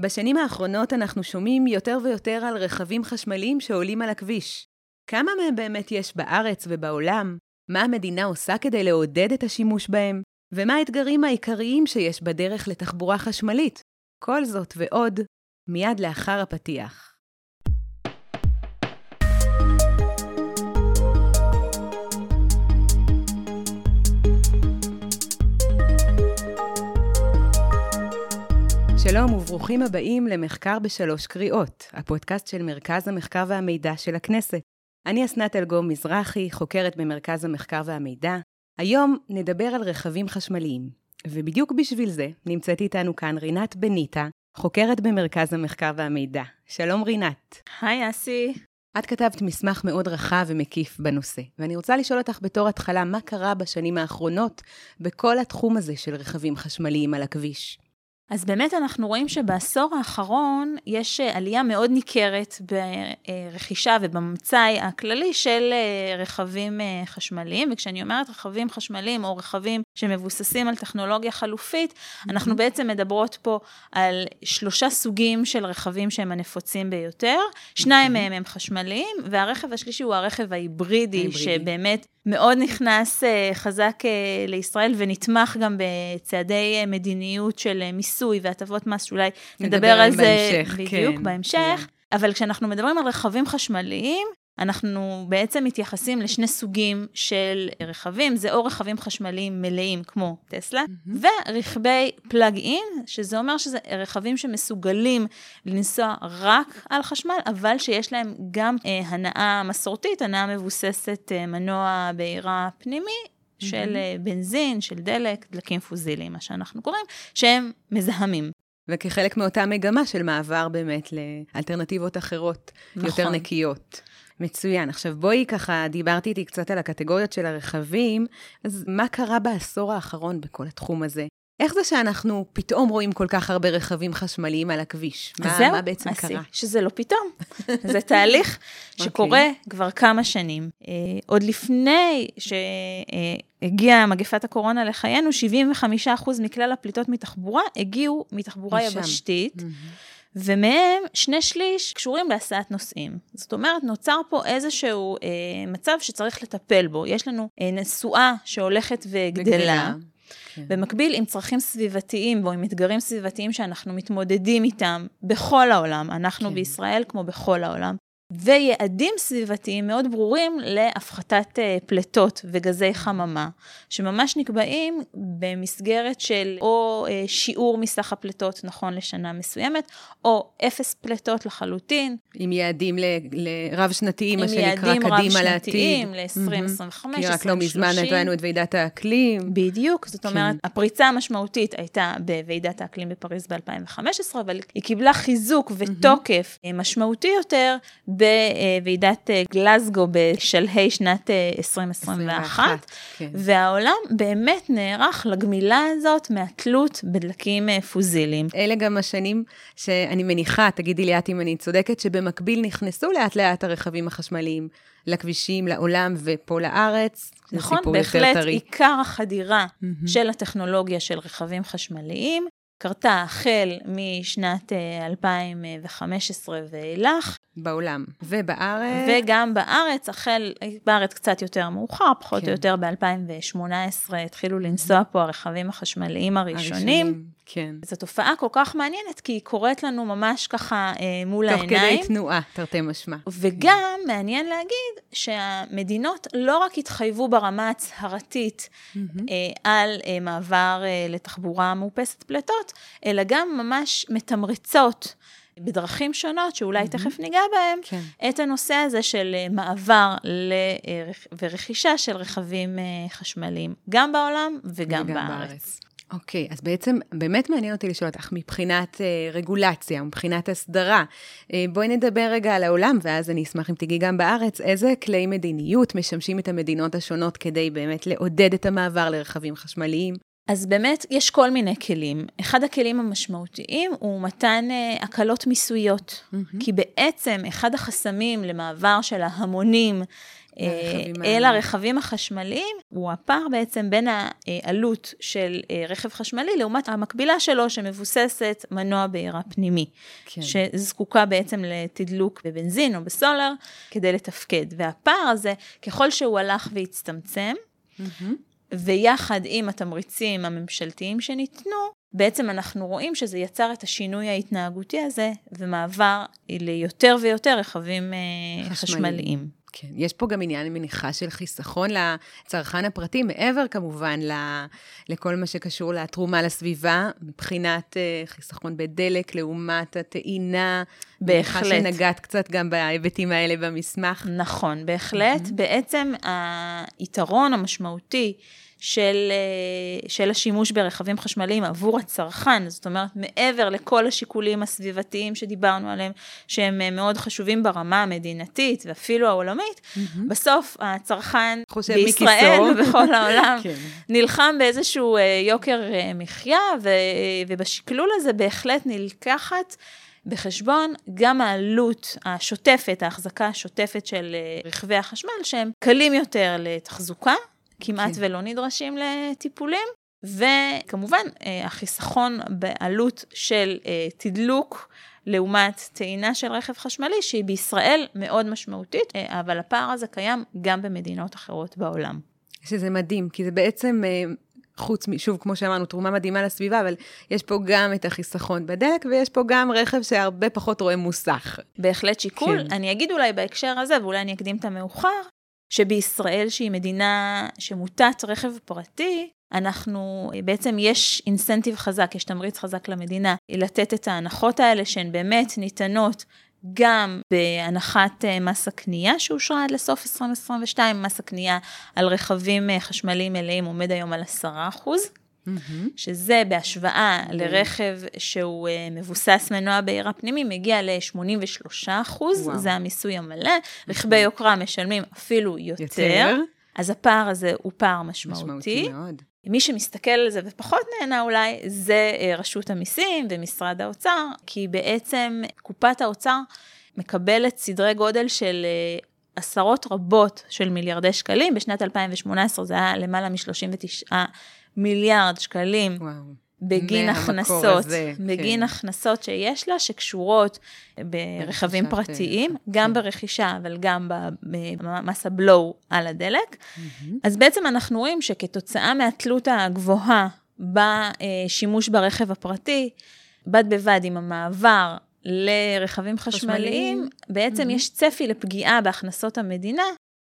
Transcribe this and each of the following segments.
בשנים האחרונות אנחנו שומעים יותר ויותר על רכבים חשמליים שעולים על הכביש. כמה מהם באמת יש בארץ ובעולם? מה המדינה עושה כדי לעודד את השימוש בהם? ומה האתגרים העיקריים שיש בדרך לתחבורה חשמלית? כל זאת ועוד, מיד לאחר הפתיח. שלום וברוכים הבאים למחקר בשלוש קריאות, הפודקאסט של מרכז המחקר והמידע של הכנסת. אני אסנת אלגום מזרחי, חוקרת במרכז המחקר והמידע. היום נדבר על רכבים חשמליים, ובדיוק בשביל זה נמצאת איתנו כאן רינת בניטה, חוקרת במרכז המחקר והמידע. שלום רינת. היי אסי. את כתבת מסמך מאוד רחב ומקיף בנושא, ואני רוצה לשאול אותך בתור התחלה, מה קרה בשנים האחרונות בכל התחום הזה של רכבים חשמליים על הכביש? אז באמת אנחנו רואים שבעשור האחרון יש אה, עלייה מאוד ניכרת ברכישה ובמצאי הכללי של אה, רכבים אה, חשמליים, וכשאני אומרת רכבים חשמליים או רכבים שמבוססים על טכנולוגיה חלופית, mm-hmm. אנחנו בעצם מדברות פה על שלושה סוגים של רכבים שהם הנפוצים ביותר, שניים מהם הם חשמליים, והרכב השלישי הוא הרכב ההיברידי, ההיברידי. שבאמת מאוד נכנס חזק לישראל ונתמך גם בצעדי מדיניות של מיסוי. והטבות מס, שאולי נדבר על זה בהמשך, בדיוק, כן, בהמשך. כן. אבל כשאנחנו מדברים על רכבים חשמליים, אנחנו בעצם מתייחסים לשני סוגים של רכבים, זה או רכבים חשמליים מלאים כמו טסלה, mm-hmm. ורכבי פלאג אין, שזה אומר שזה רכבים שמסוגלים לנסוע רק על חשמל, אבל שיש להם גם אה, הנאה מסורתית, הנאה מבוססת אה, מנוע בעירה פנימי, של mm-hmm. בנזין, של דלק, דלקים פוזיליים, מה שאנחנו קוראים, שהם מזהמים. וכחלק מאותה מגמה של מעבר באמת לאלטרנטיבות אחרות, נכון. יותר נקיות. מצוין. עכשיו בואי ככה, דיברתי איתי קצת על הקטגוריות של הרכבים, אז מה קרה בעשור האחרון בכל התחום הזה? איך זה שאנחנו פתאום רואים כל כך הרבה רכבים חשמליים על הכביש? מה, זהו, מה בעצם עשי, קרה? שזה לא פתאום. זה תהליך שקורה okay. אוקיי. כבר כמה שנים. Uh, עוד לפני שהגיעה מגפת הקורונה לחיינו, 75% מכלל הפליטות מתחבורה הגיעו מתחבורה משם. יבשתית. Mm-hmm. ומהם שני שליש קשורים להסעת נוסעים. זאת אומרת, נוצר פה איזשהו אה, מצב שצריך לטפל בו. יש לנו אה, נשואה שהולכת וגדלה. וגדלה. כן. במקביל, עם צרכים סביבתיים או עם אתגרים סביבתיים שאנחנו מתמודדים איתם בכל העולם, אנחנו כן. בישראל כמו בכל העולם, ויעדים סביבתיים מאוד ברורים להפחתת אה, פליטות וגזי חממה, שממש נקבעים במסגרת של או אה, שיעור מסך הפליטות נכון לשנה מסוימת, או אפס פליטות לחלוטין. עם יעדים לרב-שנתיים, מה שנקרא קדימה לעתיד. עם יעדים רב-שנתיים ל-2025, 2030. כי רק לא מזמן נתנו את ועידת האקלים. בדיוק, זאת אומרת, כן. הפריצה המשמעותית הייתה בוועידת האקלים בפריז ב-2015, אבל היא קיבלה חיזוק ותוקף mm-hmm. משמעותי יותר. בוועידת אה, גלזגו בשלהי שנת 2021, אה, כן. והעולם באמת נערך לגמילה הזאת מהתלות בדלקים אה, פוזיליים. אלה גם השנים שאני מניחה, תגידי לי את אם אני צודקת, שבמקביל נכנסו לאט לאט הרכבים החשמליים לכבישים, לעולם ופה לארץ. נכון, בהחלט עיקר החדירה mm-hmm. של הטכנולוגיה של רכבים חשמליים קרתה החל משנת 2015 ואילך. בעולם. ובארץ? וגם בארץ, החל, בארץ קצת יותר מאוחר, פחות כן. או יותר ב-2018 התחילו לנסוע פה הרכבים החשמליים הראשונים. הראשונים, כן. זו תופעה כל כך מעניינת, כי היא קורית לנו ממש ככה אה, מול תוך העיניים. תוך כדי תנועה, תרתי משמע. וגם מעניין להגיד שהמדינות לא רק התחייבו ברמה הצהרתית mm-hmm. אה, על אה, מעבר אה, לתחבורה מאופסת פליטות, אלא גם ממש מתמרצות. בדרכים שונות, שאולי mm-hmm. תכף ניגע בהם, כן. את הנושא הזה של אה, מעבר ל... ורכישה של רכבים אה, חשמליים, גם בעולם וגם, וגם בארץ. בארץ. אוקיי, okay, אז בעצם באמת מעניין אותי לשאול אותך מבחינת אה, רגולציה, מבחינת הסדרה. אה, בואי נדבר רגע על העולם, ואז אני אשמח אם תגיעי גם בארץ, איזה כלי מדיניות משמשים את המדינות השונות כדי באמת לעודד את המעבר לרכבים חשמליים? אז באמת יש כל מיני כלים. אחד הכלים המשמעותיים הוא מתן uh, הקלות מיסויות, mm-hmm. כי בעצם אחד החסמים למעבר של ההמונים אל ה- הרכבים החשמליים, הוא הפער בעצם בין העלות של אה, רכב חשמלי לעומת המקבילה שלו שמבוססת מנוע בעירה פנימי, כן. שזקוקה בעצם לתדלוק בבנזין או בסולר כדי לתפקד. והפער הזה, ככל שהוא הלך והצטמצם, מהמם. ויחד עם התמריצים הממשלתיים שניתנו, בעצם אנחנו רואים שזה יצר את השינוי ההתנהגותי הזה, ומעבר ליותר ויותר רכבים אה, חשמליים. חשמליים. כן, יש פה גם עניין, מניחה, של חיסכון לצרכן הפרטי, מעבר כמובן ל, לכל מה שקשור לתרומה לסביבה, מבחינת אה, חיסכון בדלק לעומת הטעינה. בהחלט. מניחה שנגעת קצת גם בהיבטים האלה במסמך. נכון, בהחלט. Mm-hmm. בעצם היתרון המשמעותי של, אה, של השימוש ברכבים חשמליים עבור הצרכן, זאת אומרת, מעבר לכל השיקולים הסביבתיים שדיברנו עליהם, שהם אה, מאוד חשובים ברמה המדינתית ואפילו העולמית, mm-hmm. בסוף הצרכן בישראל. ובכל העולם כן. נלחם באיזשהו אה, יוקר מחיה, ו, ובשקלול הזה בהחלט נלקחת בחשבון גם העלות השוטפת, ההחזקה השוטפת של רכבי החשמל, שהם קלים יותר לתחזוקה, כמעט כן. ולא נדרשים לטיפולים, וכמובן אה, החיסכון בעלות של אה, תדלוק. לעומת טעינה של רכב חשמלי, שהיא בישראל מאוד משמעותית, אה, אבל הפער הזה קיים גם במדינות אחרות בעולם. שזה מדהים, כי זה בעצם, חוץ, מ- שוב, כמו שאמרנו, תרומה מדהימה לסביבה, אבל יש פה גם את החיסכון בדלק, ויש פה גם רכב שהרבה פחות רואה מוסך. בהחלט שיקול. כן. אני אגיד אולי בהקשר הזה, ואולי אני אקדים את המאוחר, שבישראל, שהיא מדינה שמוטת רכב פרטי, אנחנו, בעצם יש אינסנטיב חזק, יש תמריץ חזק למדינה לתת את ההנחות האלה שהן באמת ניתנות גם בהנחת אה, מס הקנייה שאושרה עד לסוף 2022, מס הקנייה על רכבים אה, חשמליים מלאים עומד היום על 10 אחוז. שזה בהשוואה לרכב שהוא אה, מבוסס מנוע בעירה פנימי, מגיע ל-83 אחוז. זה המיסוי המלא. רכבי יוקרה משלמים אפילו יותר, יותר? אז הפער הזה הוא פער משמעותי. משמעותי מאוד. מי שמסתכל על זה ופחות נהנה אולי, זה אה, רשות המיסים ומשרד האוצר, כי בעצם קופת האוצר מקבלת סדרי גודל של אה, עשרות רבות של מיליארדי שקלים. בשנת 2018 זה היה למעלה מ-39 מיליארד שקלים וואו. בגין הכנסות, הזה, בגין כן. הכנסות שיש לה, שקשורות ברכבים פרטיים, אה, גם כן. ברכישה, אבל גם במס הבלואו על הדלק. אז בעצם אנחנו רואים שכתוצאה מהתלות הגבוהה בשימוש ברכב הפרטי, בד בבד עם המעבר לרכבים חשמליים, חשמליים. בעצם Mhm. יש צפי לפגיעה בהכנסות המדינה,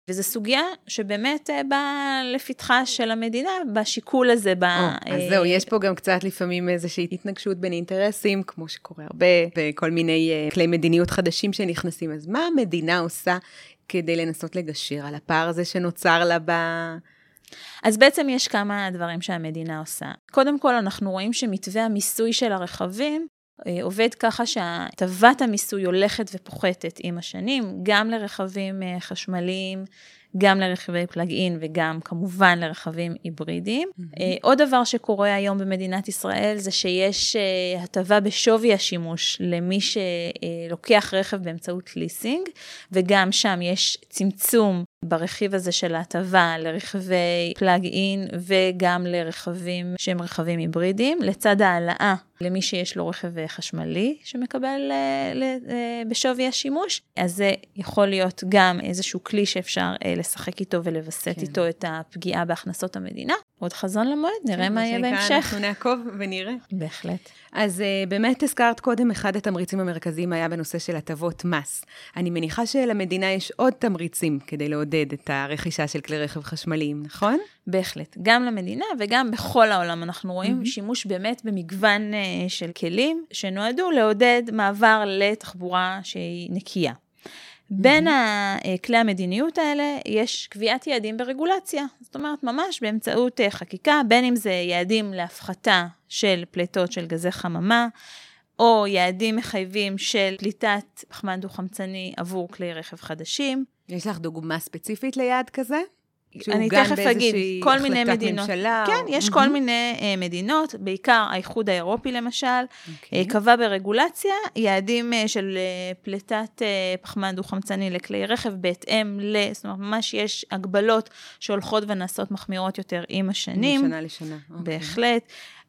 וזו סוגיה שבאמת אה, באה לפתחה של המדינה בשיקול הזה. ב, או, אז אה, זהו, יש פה גם קצת לפעמים איזושהי התנגשות בין אינטרסים, כמו שקורה הרבה, וכל מיני אה, כלי מדיניות חדשים שנכנסים. אז מה המדינה עושה כדי לנסות לגשר על הפער הזה שנוצר לה ב... אז בעצם יש כמה דברים שהמדינה עושה. קודם כל, אנחנו רואים שמתווה המיסוי של הרכבים עובד ככה שהטבת המיסוי הולכת ופוחתת עם השנים, גם לרכבים אה, חשמליים, גם לרכבי פלאג-אין וגם כמובן לרכבים היברידיים. אה, עוד דבר שקורה היום במדינת ישראל זה שיש אה, הטבה בשווי השימוש למי שלוקח רכב באמצעות ליסינג, וגם שם יש צמצום ברכיב הזה של ההטבה לרכבי פלאג-אין וגם לרכבים שהם רכבים היברידיים, לצד העלאה למי שיש לו רכב אה, חשמלי שמקבל ל- אה, בשווי השימוש, אז זה יכול להיות גם איזשהו כלי שאפשר אה, לשחק איתו ולווסת כן. כן. איתו את הפגיעה בהכנסות המדינה. עוד חזון למועד, נראה כן, מה יהיה בהמשך. אנחנו נעקוב ונראה. בהחלט. אז uh, באמת הזכרת קודם, אחד התמריצים המרכזיים היה בנושא של הטבות מס. אני מניחה שלמדינה יש עוד תמריצים כדי לעודד את הרכישה של כלי רכב חשמליים, נכון? בהחלט, גם למדינה וגם בכל העולם. אנחנו רואים mm-hmm. שימוש באמת במגוון uh, של כלים שנועדו לעודד מעבר לתחבורה שהיא נקייה. בין כלי המדיניות האלה יש קביעת יעדים ברגולציה. זאת אומרת, ממש באמצעות אה, חקיקה, בין אם זה יעדים להפחתה של פליטות של גזי חממה, או יעדים מחייבים של פליטת פחמן דו-חמצני עבור כלי רכב חדשים. יש לך דוגמה ספציפית ליעד כזה? אני תכף אגיד, כל מיני מדינות. ממשלה. כן, יש כל מיני uh, מדינות, בעיקר האיחוד האירופי למשל, okay. אוקיי. uh, קבע ברגולציה יעדים uh, של uh, פליטת uh, פחמן דו-חמצני לכלי רכב בהתאם ל... זאת אומרת, ממש יש הגבלות שהולכות ונעשות מחמירות יותר עם השנים. משנה לשנה. אוקיי. בהחלט.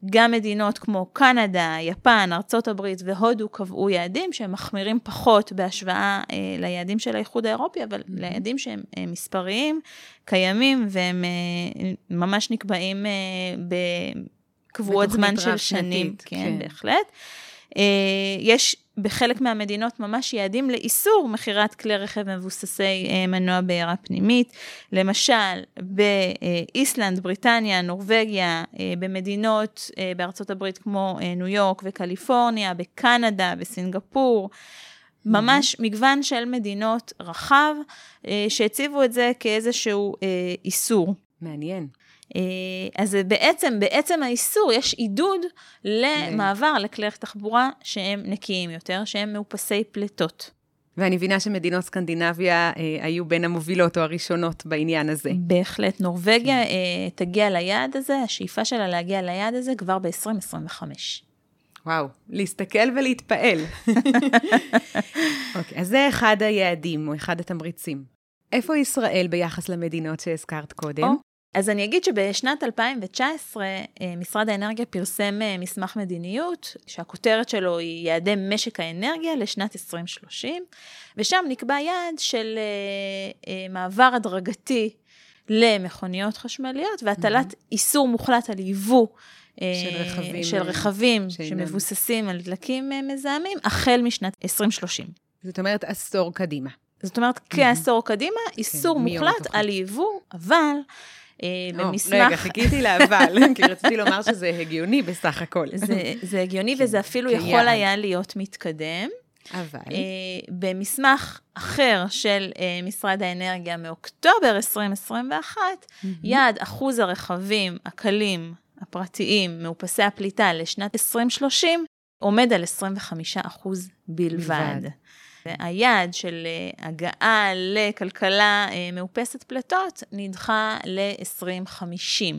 גם מדינות כמו קנדה, יפן, ארצות הברית והודו קבעו יעדים שהם מחמירים פחות בהשוואה אה, ליעדים של האיחוד האירופי, אבל. ליעדים שהם אה, מספריים, קיימים, והם אה, ממש נקבעים אה, בקבועות זמן של שנים. כן, כן, בהחלט. אה, יש בחלק מהמדינות ממש יעדים לאיסור מכירת כלי רכב מבוססי אה, מנוע בעירה פנימית. למשל, באיסלנד, בריטניה, נורבגיה, אה, במדינות בארצות הברית כמו ניו יורק וקליפורניה, בקנדה, בסינגפור. ממש מגוון של מדינות רחב, שהציבו את זה כאיזשהו איסור. מעניין. אה, אז בעצם, בעצם האיסור יש עידוד למעבר לכלי תחבורה שהם נקיים יותר, שהם מאופסי פליטות. ואני מבינה שמדינות סקנדינביה אה, היו בין המובילות או הראשונות בעניין הזה. בהחלט. נורבגיה כן. אה, תגיע ליעד הזה, השאיפה שלה להגיע ליעד הזה כבר ב-2025. וואו, להסתכל ולהתפעל. אוקיי, אז זה אחד היעדים, או אחד התמריצים. איפה ישראל ביחס למדינות שהזכרת קודם? או, אז אני אגיד שבשנת 2019 אה, משרד האנרגיה פרסם אה, מסמך מדיניות, שהכותרת שלו היא יעדי משק האנרגיה לשנת 2030, ושם נקבע יעד של אה, מעבר הדרגתי למכוניות חשמליות והטלת mm-hmm. איסור מוחלט על ייבוא. של רכבים, של רכבים שמבוססים על דלקים מזהמים, החל משנת 2030. זאת אומרת עשור קדימה. זאת אומרת, כעשור קדימה, איסור כן, מוחלט על ייבוא, אבל במסמך... רגע, חיכיתי לאבל, כי רציתי לומר שזה הגיוני בסך הכל. זה, זה הגיוני, כן, וזה אפילו. יכול היה להיות מתקדם. אבל... Uh, במסמך אחר של uh, משרד האנרגיה מאוקטובר 2021, mm-hmm. יעד אחוז הרכבים הקלים, הפרטיים, מאופסי הפליטה לשנת 2030, עומד על 25 אחוז בלבד. בלבד. היעד של אה, הגעה לכלכלה אה, מאופסת פליטות נדחה ל-2050.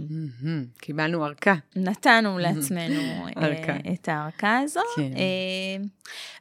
קיבלנו ארכה. נתנו לעצמנו אה, את הארכה הזו. כן.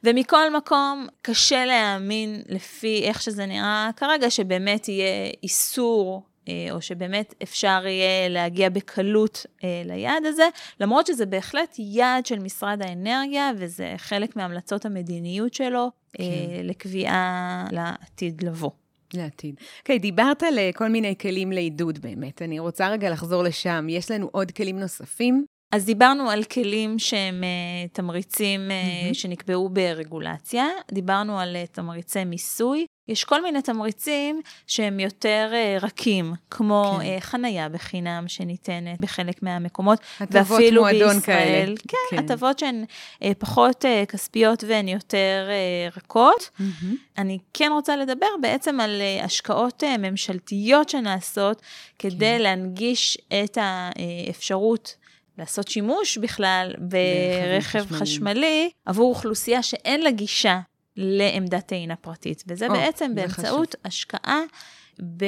ומכל מקום, קשה להאמין לפי איך שזה נראה כרגע, שבאמת יהיה איסור או שבאמת אפשר יהיה להגיע בקלות ליעד הזה, למרות שזה בהחלט יעד של משרד האנרגיה, וזה חלק מהמלצות המדיניות שלו, כן. אה, לקביעה לעתיד לבוא. לעתיד. אוקיי, okay, דיברת על אה, כל מיני כלים לעידוד באמת. אני רוצה רגע לחזור לשם. יש לנו עוד כלים נוספים? אז דיברנו על כלים שהם uh, תמריצים uh, mm-hmm. שנקבעו ברגולציה, דיברנו על uh, תמריצי מיסוי, יש כל מיני תמריצים שהם יותר uh, רכים, כמו כן. uh, חנייה בחינם שניתנת בחלק מהמקומות, ואפילו בישראל. כאלה. כן, כן, הטבות שהן uh, פחות uh, כספיות והן יותר uh, רכות. Mm-hmm. אני כן רוצה לדבר בעצם על uh, השקעות uh, ממשלתיות שנעשות כדי כן. להנגיש את האפשרות. לעשות שימוש בכלל ברכב. חשמלי עבור אוכלוסייה שאין לה גישה לעמדת טעינה פרטית, וזה או, בעצם באמצעות חשוב. השקעה ב...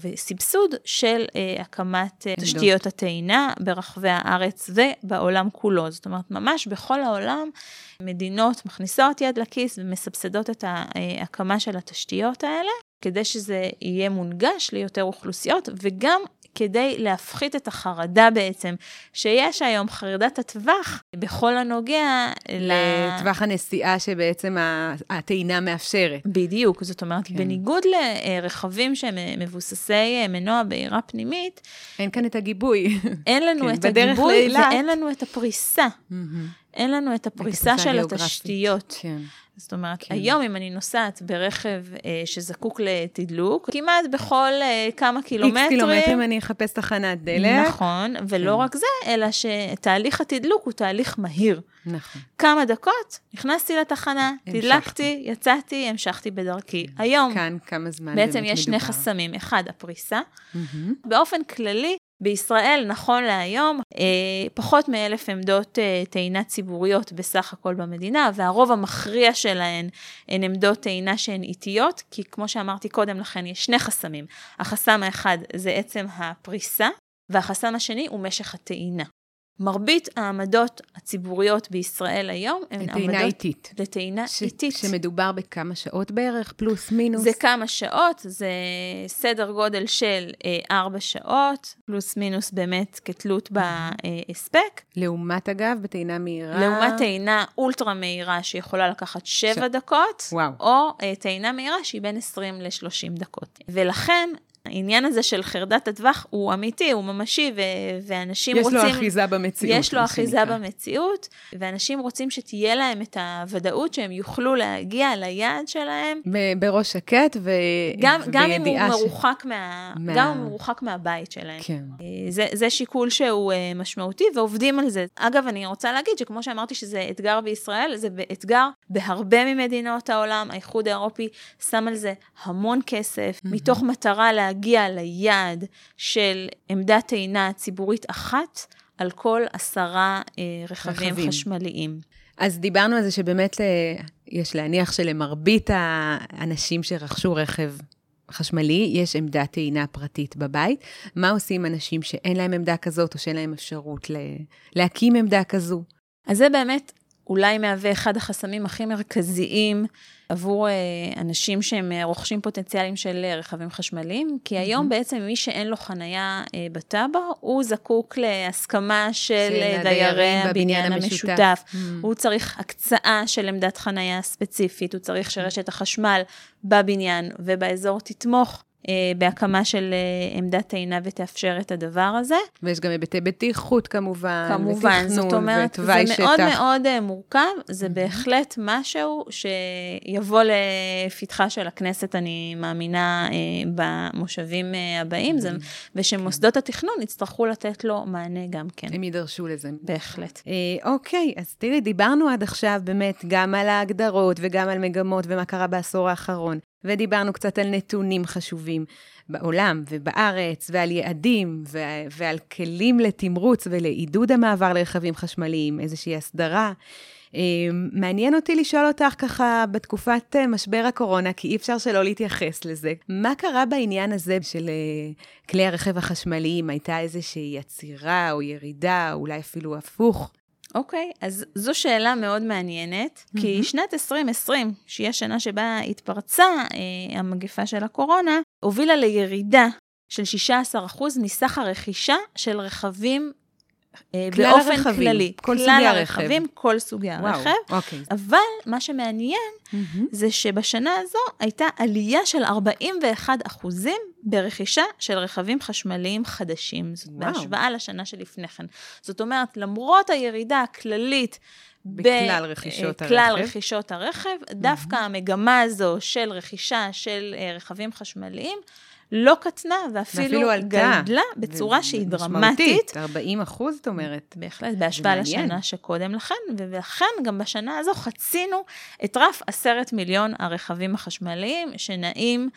וסבסוד של uh, הקמת uh, תשתיות הטעינה ברחבי הארץ ובעולם כולו. זאת אומרת, ממש בכל העולם מדינות מכניסות יד לכיס ומסבסדות את ההקמה של התשתיות האלה, כדי שזה יהיה מונגש ליותר אוכלוסיות, וגם כדי להפחית את החרדה בעצם, שיש היום חרדת הטווח בכל הנוגע לטווח הנסיעה שבעצם הטעינה מאפשרת. בדיוק, זאת אומרת, כן. בניגוד לרכבים שהם מבוססי מנוע בעירה פנימית, אין כאן את הגיבוי. אין לנו כן, את הגיבוי ואין לנו את הפריסה. Mm-hmm. אין לנו את הפריסה של התשתיות. כן. זאת אומרת, כן. היום אם אני נוסעת ברכב אה, שזקוק לתדלוק, כמעט בכל אה, כמה קילומטרים... איקס קילומטרים אני אחפש תחנת דלק. נכון, ולא כן. רק זה, אלא שתהליך התדלוק הוא תהליך מהיר. נכון. כמה דקות, נכנסתי לתחנה, תדלקתי, יצאתי, המשכתי בדרכי. היום... כאן כמה זמן בעצם יש. שני חסמים. אחד, הפריסה. Mm-hmm. באופן כללי, בישראל, נכון להיום, אה, פחות מאלף עמדות אה, טעינה ציבוריות בסך הכל במדינה, והרוב המכריע שלהן הן עמדות טעינה שהן איטיות, כי כמו שאמרתי קודם לכן, יש שני חסמים. החסם האחד זה עצם הפריסה, והחסם השני הוא משך הטעינה. מרבית העמדות הציבוריות בישראל היום הן עמדות... לטעינה איטית. לטעינה ש- איטית. שמדובר בכמה שעות בערך, פלוס מינוס. זה כמה שעות, זה סדר גודל של אה, ארבע שעות, פלוס מינוס באמת כתלות בהספק. לעומת, אגב, בטעינה מהירה. לעומת טעינה אולטרה מהירה שיכולה לקחת שבע דקות, וואו. או אה, טעינה מהירה שהיא בין 20 ל-30 דקות. ולכן, העניין הזה של חרדת הטווח הוא אמיתי, הוא ממשי, ו- ואנשים יש רוצים... לו אחיזה במציאות. יש לו אחיזה שנקרא. במציאות, ואנשים רוצים שתהיה להם את הוודאות שהם יוכלו להגיע ליעד שלהם, בראש שקט ו... גם, גם אם הוא ש- מרוחק, מה... מה- גם הוא מרוחק מהבית שלהם. כן. אה, זה, זה שיקול שהוא אה, משמעותי ועובדים על זה. אגב, אני רוצה להגיד שכמו שאמרתי שזה אתגר בישראל, זה אתגר בהרבה ממדינות העולם. האיחוד האירופי שם על זה המון כסף, mm-hmm. מתוך מטרה להגיע ליעד של עמדת טעינה ציבורית אחת על כל עשרה אה, רכבים, רכבים. חשמליים. אז דיברנו על זה שבאמת ל... יש להניח שלמרבית האנשים שרכשו רכב חשמלי, יש עמדת טעינה פרטית בבית. מה עושים אנשים שאין להם עמדה כזאת, או שאין להם אפשרות. להקים עמדה כזו? אז זה באמת אולי מהווה אחד החסמים הכי מרכזיים עבור אה, אנשים שהם אה, רוכשים פוטנציאליים של אה, רכבים חשמליים, כי היום בעצם מי שאין לו חנייה אה, בטאבו, הוא זקוק להסכמה של של אה, דיירי הבניין המשותף. המשותף. Mm. הוא צריך הקצאה של עמדת חנייה ספציפית, הוא צריך שרשת החשמל בבניין ובאזור תתמוך. אה, בהקמה של אה, עמדת טעינה ותאפשר את הדבר הזה. ויש גם היבטי בטיחות כמובן, כמובן, זאת אומרת, זה ותוואי מאוד שטח. מאוד אה, מורכב, זה בהחלט משהו שיבוא לפתחה של הכנסת, אני מאמינה, במושבים הבאים, זה- ושמוסדות התכנון יצטרכו לתת לו מענה גם כן, הם יידרשו לזה. בהחלט. אה, אוקיי, אז תראי, דיברנו עד עכשיו באמת גם על ההגדרות וגם על מגמות ומה קרה בעשור האחרון, ודיברנו קצת על נתונים חשובים בעולם ובארץ, ועל יעדים, ו- ועל כלים לתמרוץ ולעידוד המעבר לרכבים חשמליים, איזושהי הסדרה. אה, מעניין אותי לשאול אותך ככה בתקופת אה, משבר הקורונה, כי אי אפשר שלא להתייחס לזה. מה קרה בעניין הזה של אה, כלי הרכב החשמליים? הייתה איזושהי עצירה או ירידה, או אולי אפילו הפוך? אוקיי, אז זו שאלה מאוד מעניינת, כי שנת 2020, שהיא השנה שבה התפרצה אה, המגפה של הקורונה, הובילה לירידה של 16% מסך הרכישה של רכבים באופן הרכבים, כללי. כל סוגי כלל הרכב. הרכבים, כל סוגי הרכב. אוקיי. אבל מה שמעניין זה שבשנה הזו הייתה עלייה של 41 אחוזים ברכישה של רכבים חשמליים חדשים, זאת וואו. בהשוואה לשנה שלפני כן. זאת אומרת, למרות הירידה הכללית בכלל רכישות אה, כלל הרכב. רכישות הרכב, דווקא המגמה הזו של רכישה של אה, רכבים חשמליים לא קטנה ואפילו, ואפילו עלתה. גדלה בצורה שהיא משמעותית. דרמטית. 40 אחוז, את אומרת. בהחלט, בהשוואה. לשנה שקודם לכן, ולכן גם בשנה הזו חצינו את רף עשרת מיליון הרכבים החשמליים שנעים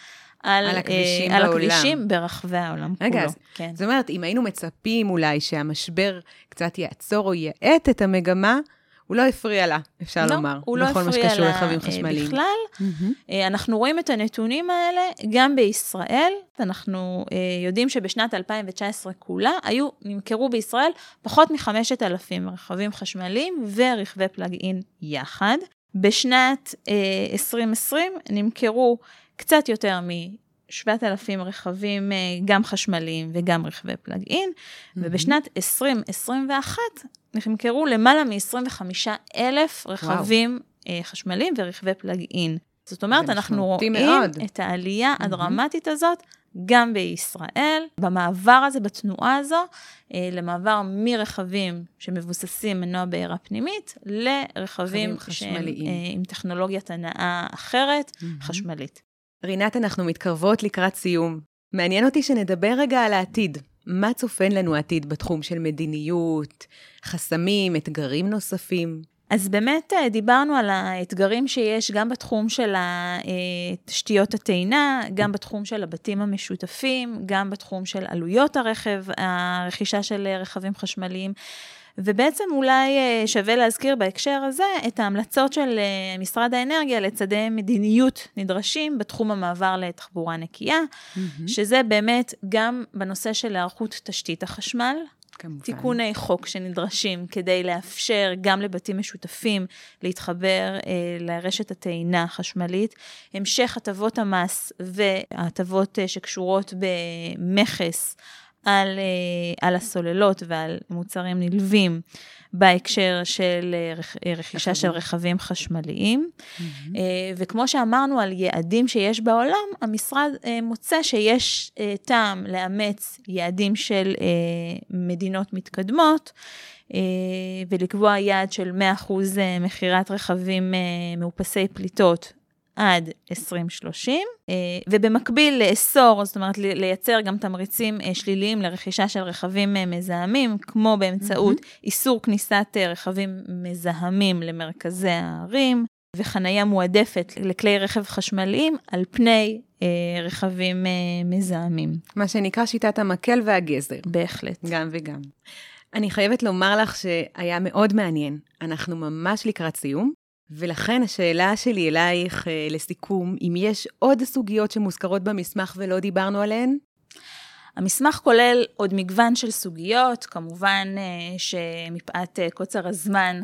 על, על הכבישים אה, על. הכבישים ברחבי העולם רגע, כולו. אז כן. זאת אומרת, אם היינו מצפים אולי שהמשבר קצת יעצור או יאט את המגמה, הוא לא הפריע לה, אפשר לא, לומר, הוא לא בכל מה שקשור לרכבים אה, חשמליים. בכלל. אה, אנחנו רואים את הנתונים האלה גם בישראל, אנחנו אה, יודעים שבשנת 2019 כולה היו, נמכרו בישראל פחות מ-5,000 רכבים חשמליים ורכבי פלאג-אין יחד. בשנת אה, 2020 נמכרו קצת יותר מ-7,000 רכבים אה, גם חשמליים וגם רכבי פלאג-אין, ובשנת 2021 נמכרו למעלה מ-25,000 רכבים אה, חשמליים ורכבי פלאג-אין. זאת אומרת, אנחנו רואים מאוד. את העלייה הדרמטית הזאת גם בישראל, במעבר הזה, בתנועה הזו, אה, למעבר מרכבים שמבוססים מנוע בעירה פנימית, לרכבים רכבים שהם חשמליים. עם טכנולוגיית הנעה אחרת, חשמלית. רינת, אנחנו מתקרבות לקראת סיום. מעניין אותי שנדבר רגע על העתיד. מה צופן לנו העתיד בתחום של מדיניות, חסמים, אתגרים נוספים? אז באמת אה, דיברנו על האתגרים שיש גם בתחום של תשתיות הטעינה, גם בתחום של הבתים המשותפים, גם בתחום של עלויות הרכב, הרכישה של רכבים חשמליים. ובעצם אולי אה, שווה להזכיר בהקשר הזה את ההמלצות של אה, משרד האנרגיה לצדי מדיניות נדרשים בתחום המעבר לתחבורה נקייה, mm-hmm. שזה באמת גם בנושא של היערכות תשתית החשמל, כמובן. תיקוני חוק שנדרשים כדי לאפשר גם לבתים משותפים להתחבר אה, לרשת הטעינה החשמלית, המשך הטבות המס וההטבות אה, שקשורות במכס על, אה, על הסוללות ועל מוצרים נלווים בהקשר של אה, רכישה של רכבים חשמליים. וכמו שאמרנו על יעדים שיש בעולם, המשרד מוצא שיש טעם לאמץ יעדים של מדינות מתקדמות. ולקבוע יעד של 100% מכירת רכבים מאופסי פליטות עד 2030, אה, ובמקביל לאסור, זאת אומרת לייצר גם תמריצים אה, שליליים לרכישה של רכבים אה, מזהמים, כמו באמצעות mm-hmm. איסור כניסת רכבים מזהמים למרכזי הערים, וחנייה מועדפת לכלי רכב חשמליים על פני אה, רכבים אה, מזהמים. מה שנקרא שיטת המקל והגזר. בהחלט. גם וגם. אני חייבת לומר לך שהיה מאוד מעניין. אנחנו ממש לקראת סיום, ולכן השאלה שלי אלייך אה, לסיכום, אם יש עוד סוגיות שמוזכרות במסמך ולא דיברנו עליהן? המסמך כולל עוד מגוון של סוגיות, כמובן אה, שמפאת אה, קוצר הזמן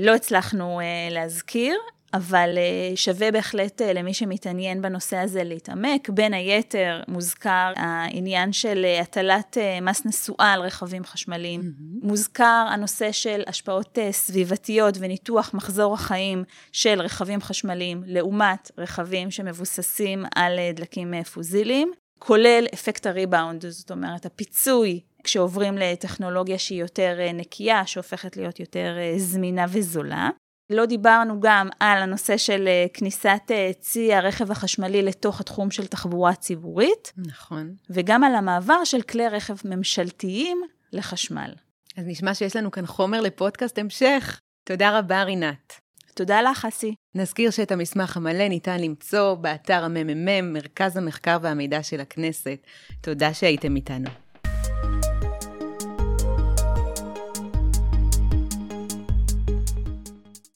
לא הצלחנו להזכיר, אבל אה, שווה בהחלט אה, למי שמתעניין בנושא הזה להתעמק. בין היתר מוזכר העניין של אה, הטלת מס נסועה על רכבים חשמליים. Mm-hmm. מוזכר הנושא של השפעות סביבתיות וניתוח מחזור החיים של רכבים חשמליים לעומת רכבים שמבוססים על דלקים פוזיליים, כולל אפקט הריבאונד, זאת אומרת הפיצוי כשעוברים לטכנולוגיה שהיא יותר נקייה, שהופכת להיות יותר זמינה וזולה. לא דיברנו גם על הנושא של אה, כניסת אה, צי הרכב החשמלי לתוך התחום של תחבורה ציבורית. נכון. וגם על המעבר של כלי רכב ממשלתיים לחשמל. אז נשמע שיש לנו כאן חומר לפודקאסט המשך. תודה רבה, רינת. תודה לך, אסי. נזכיר שאת המסמך המלא ניתן למצוא באתר הממ"מ, מרכז המחקר והמידע של הכנסת. תודה שהייתם איתנו.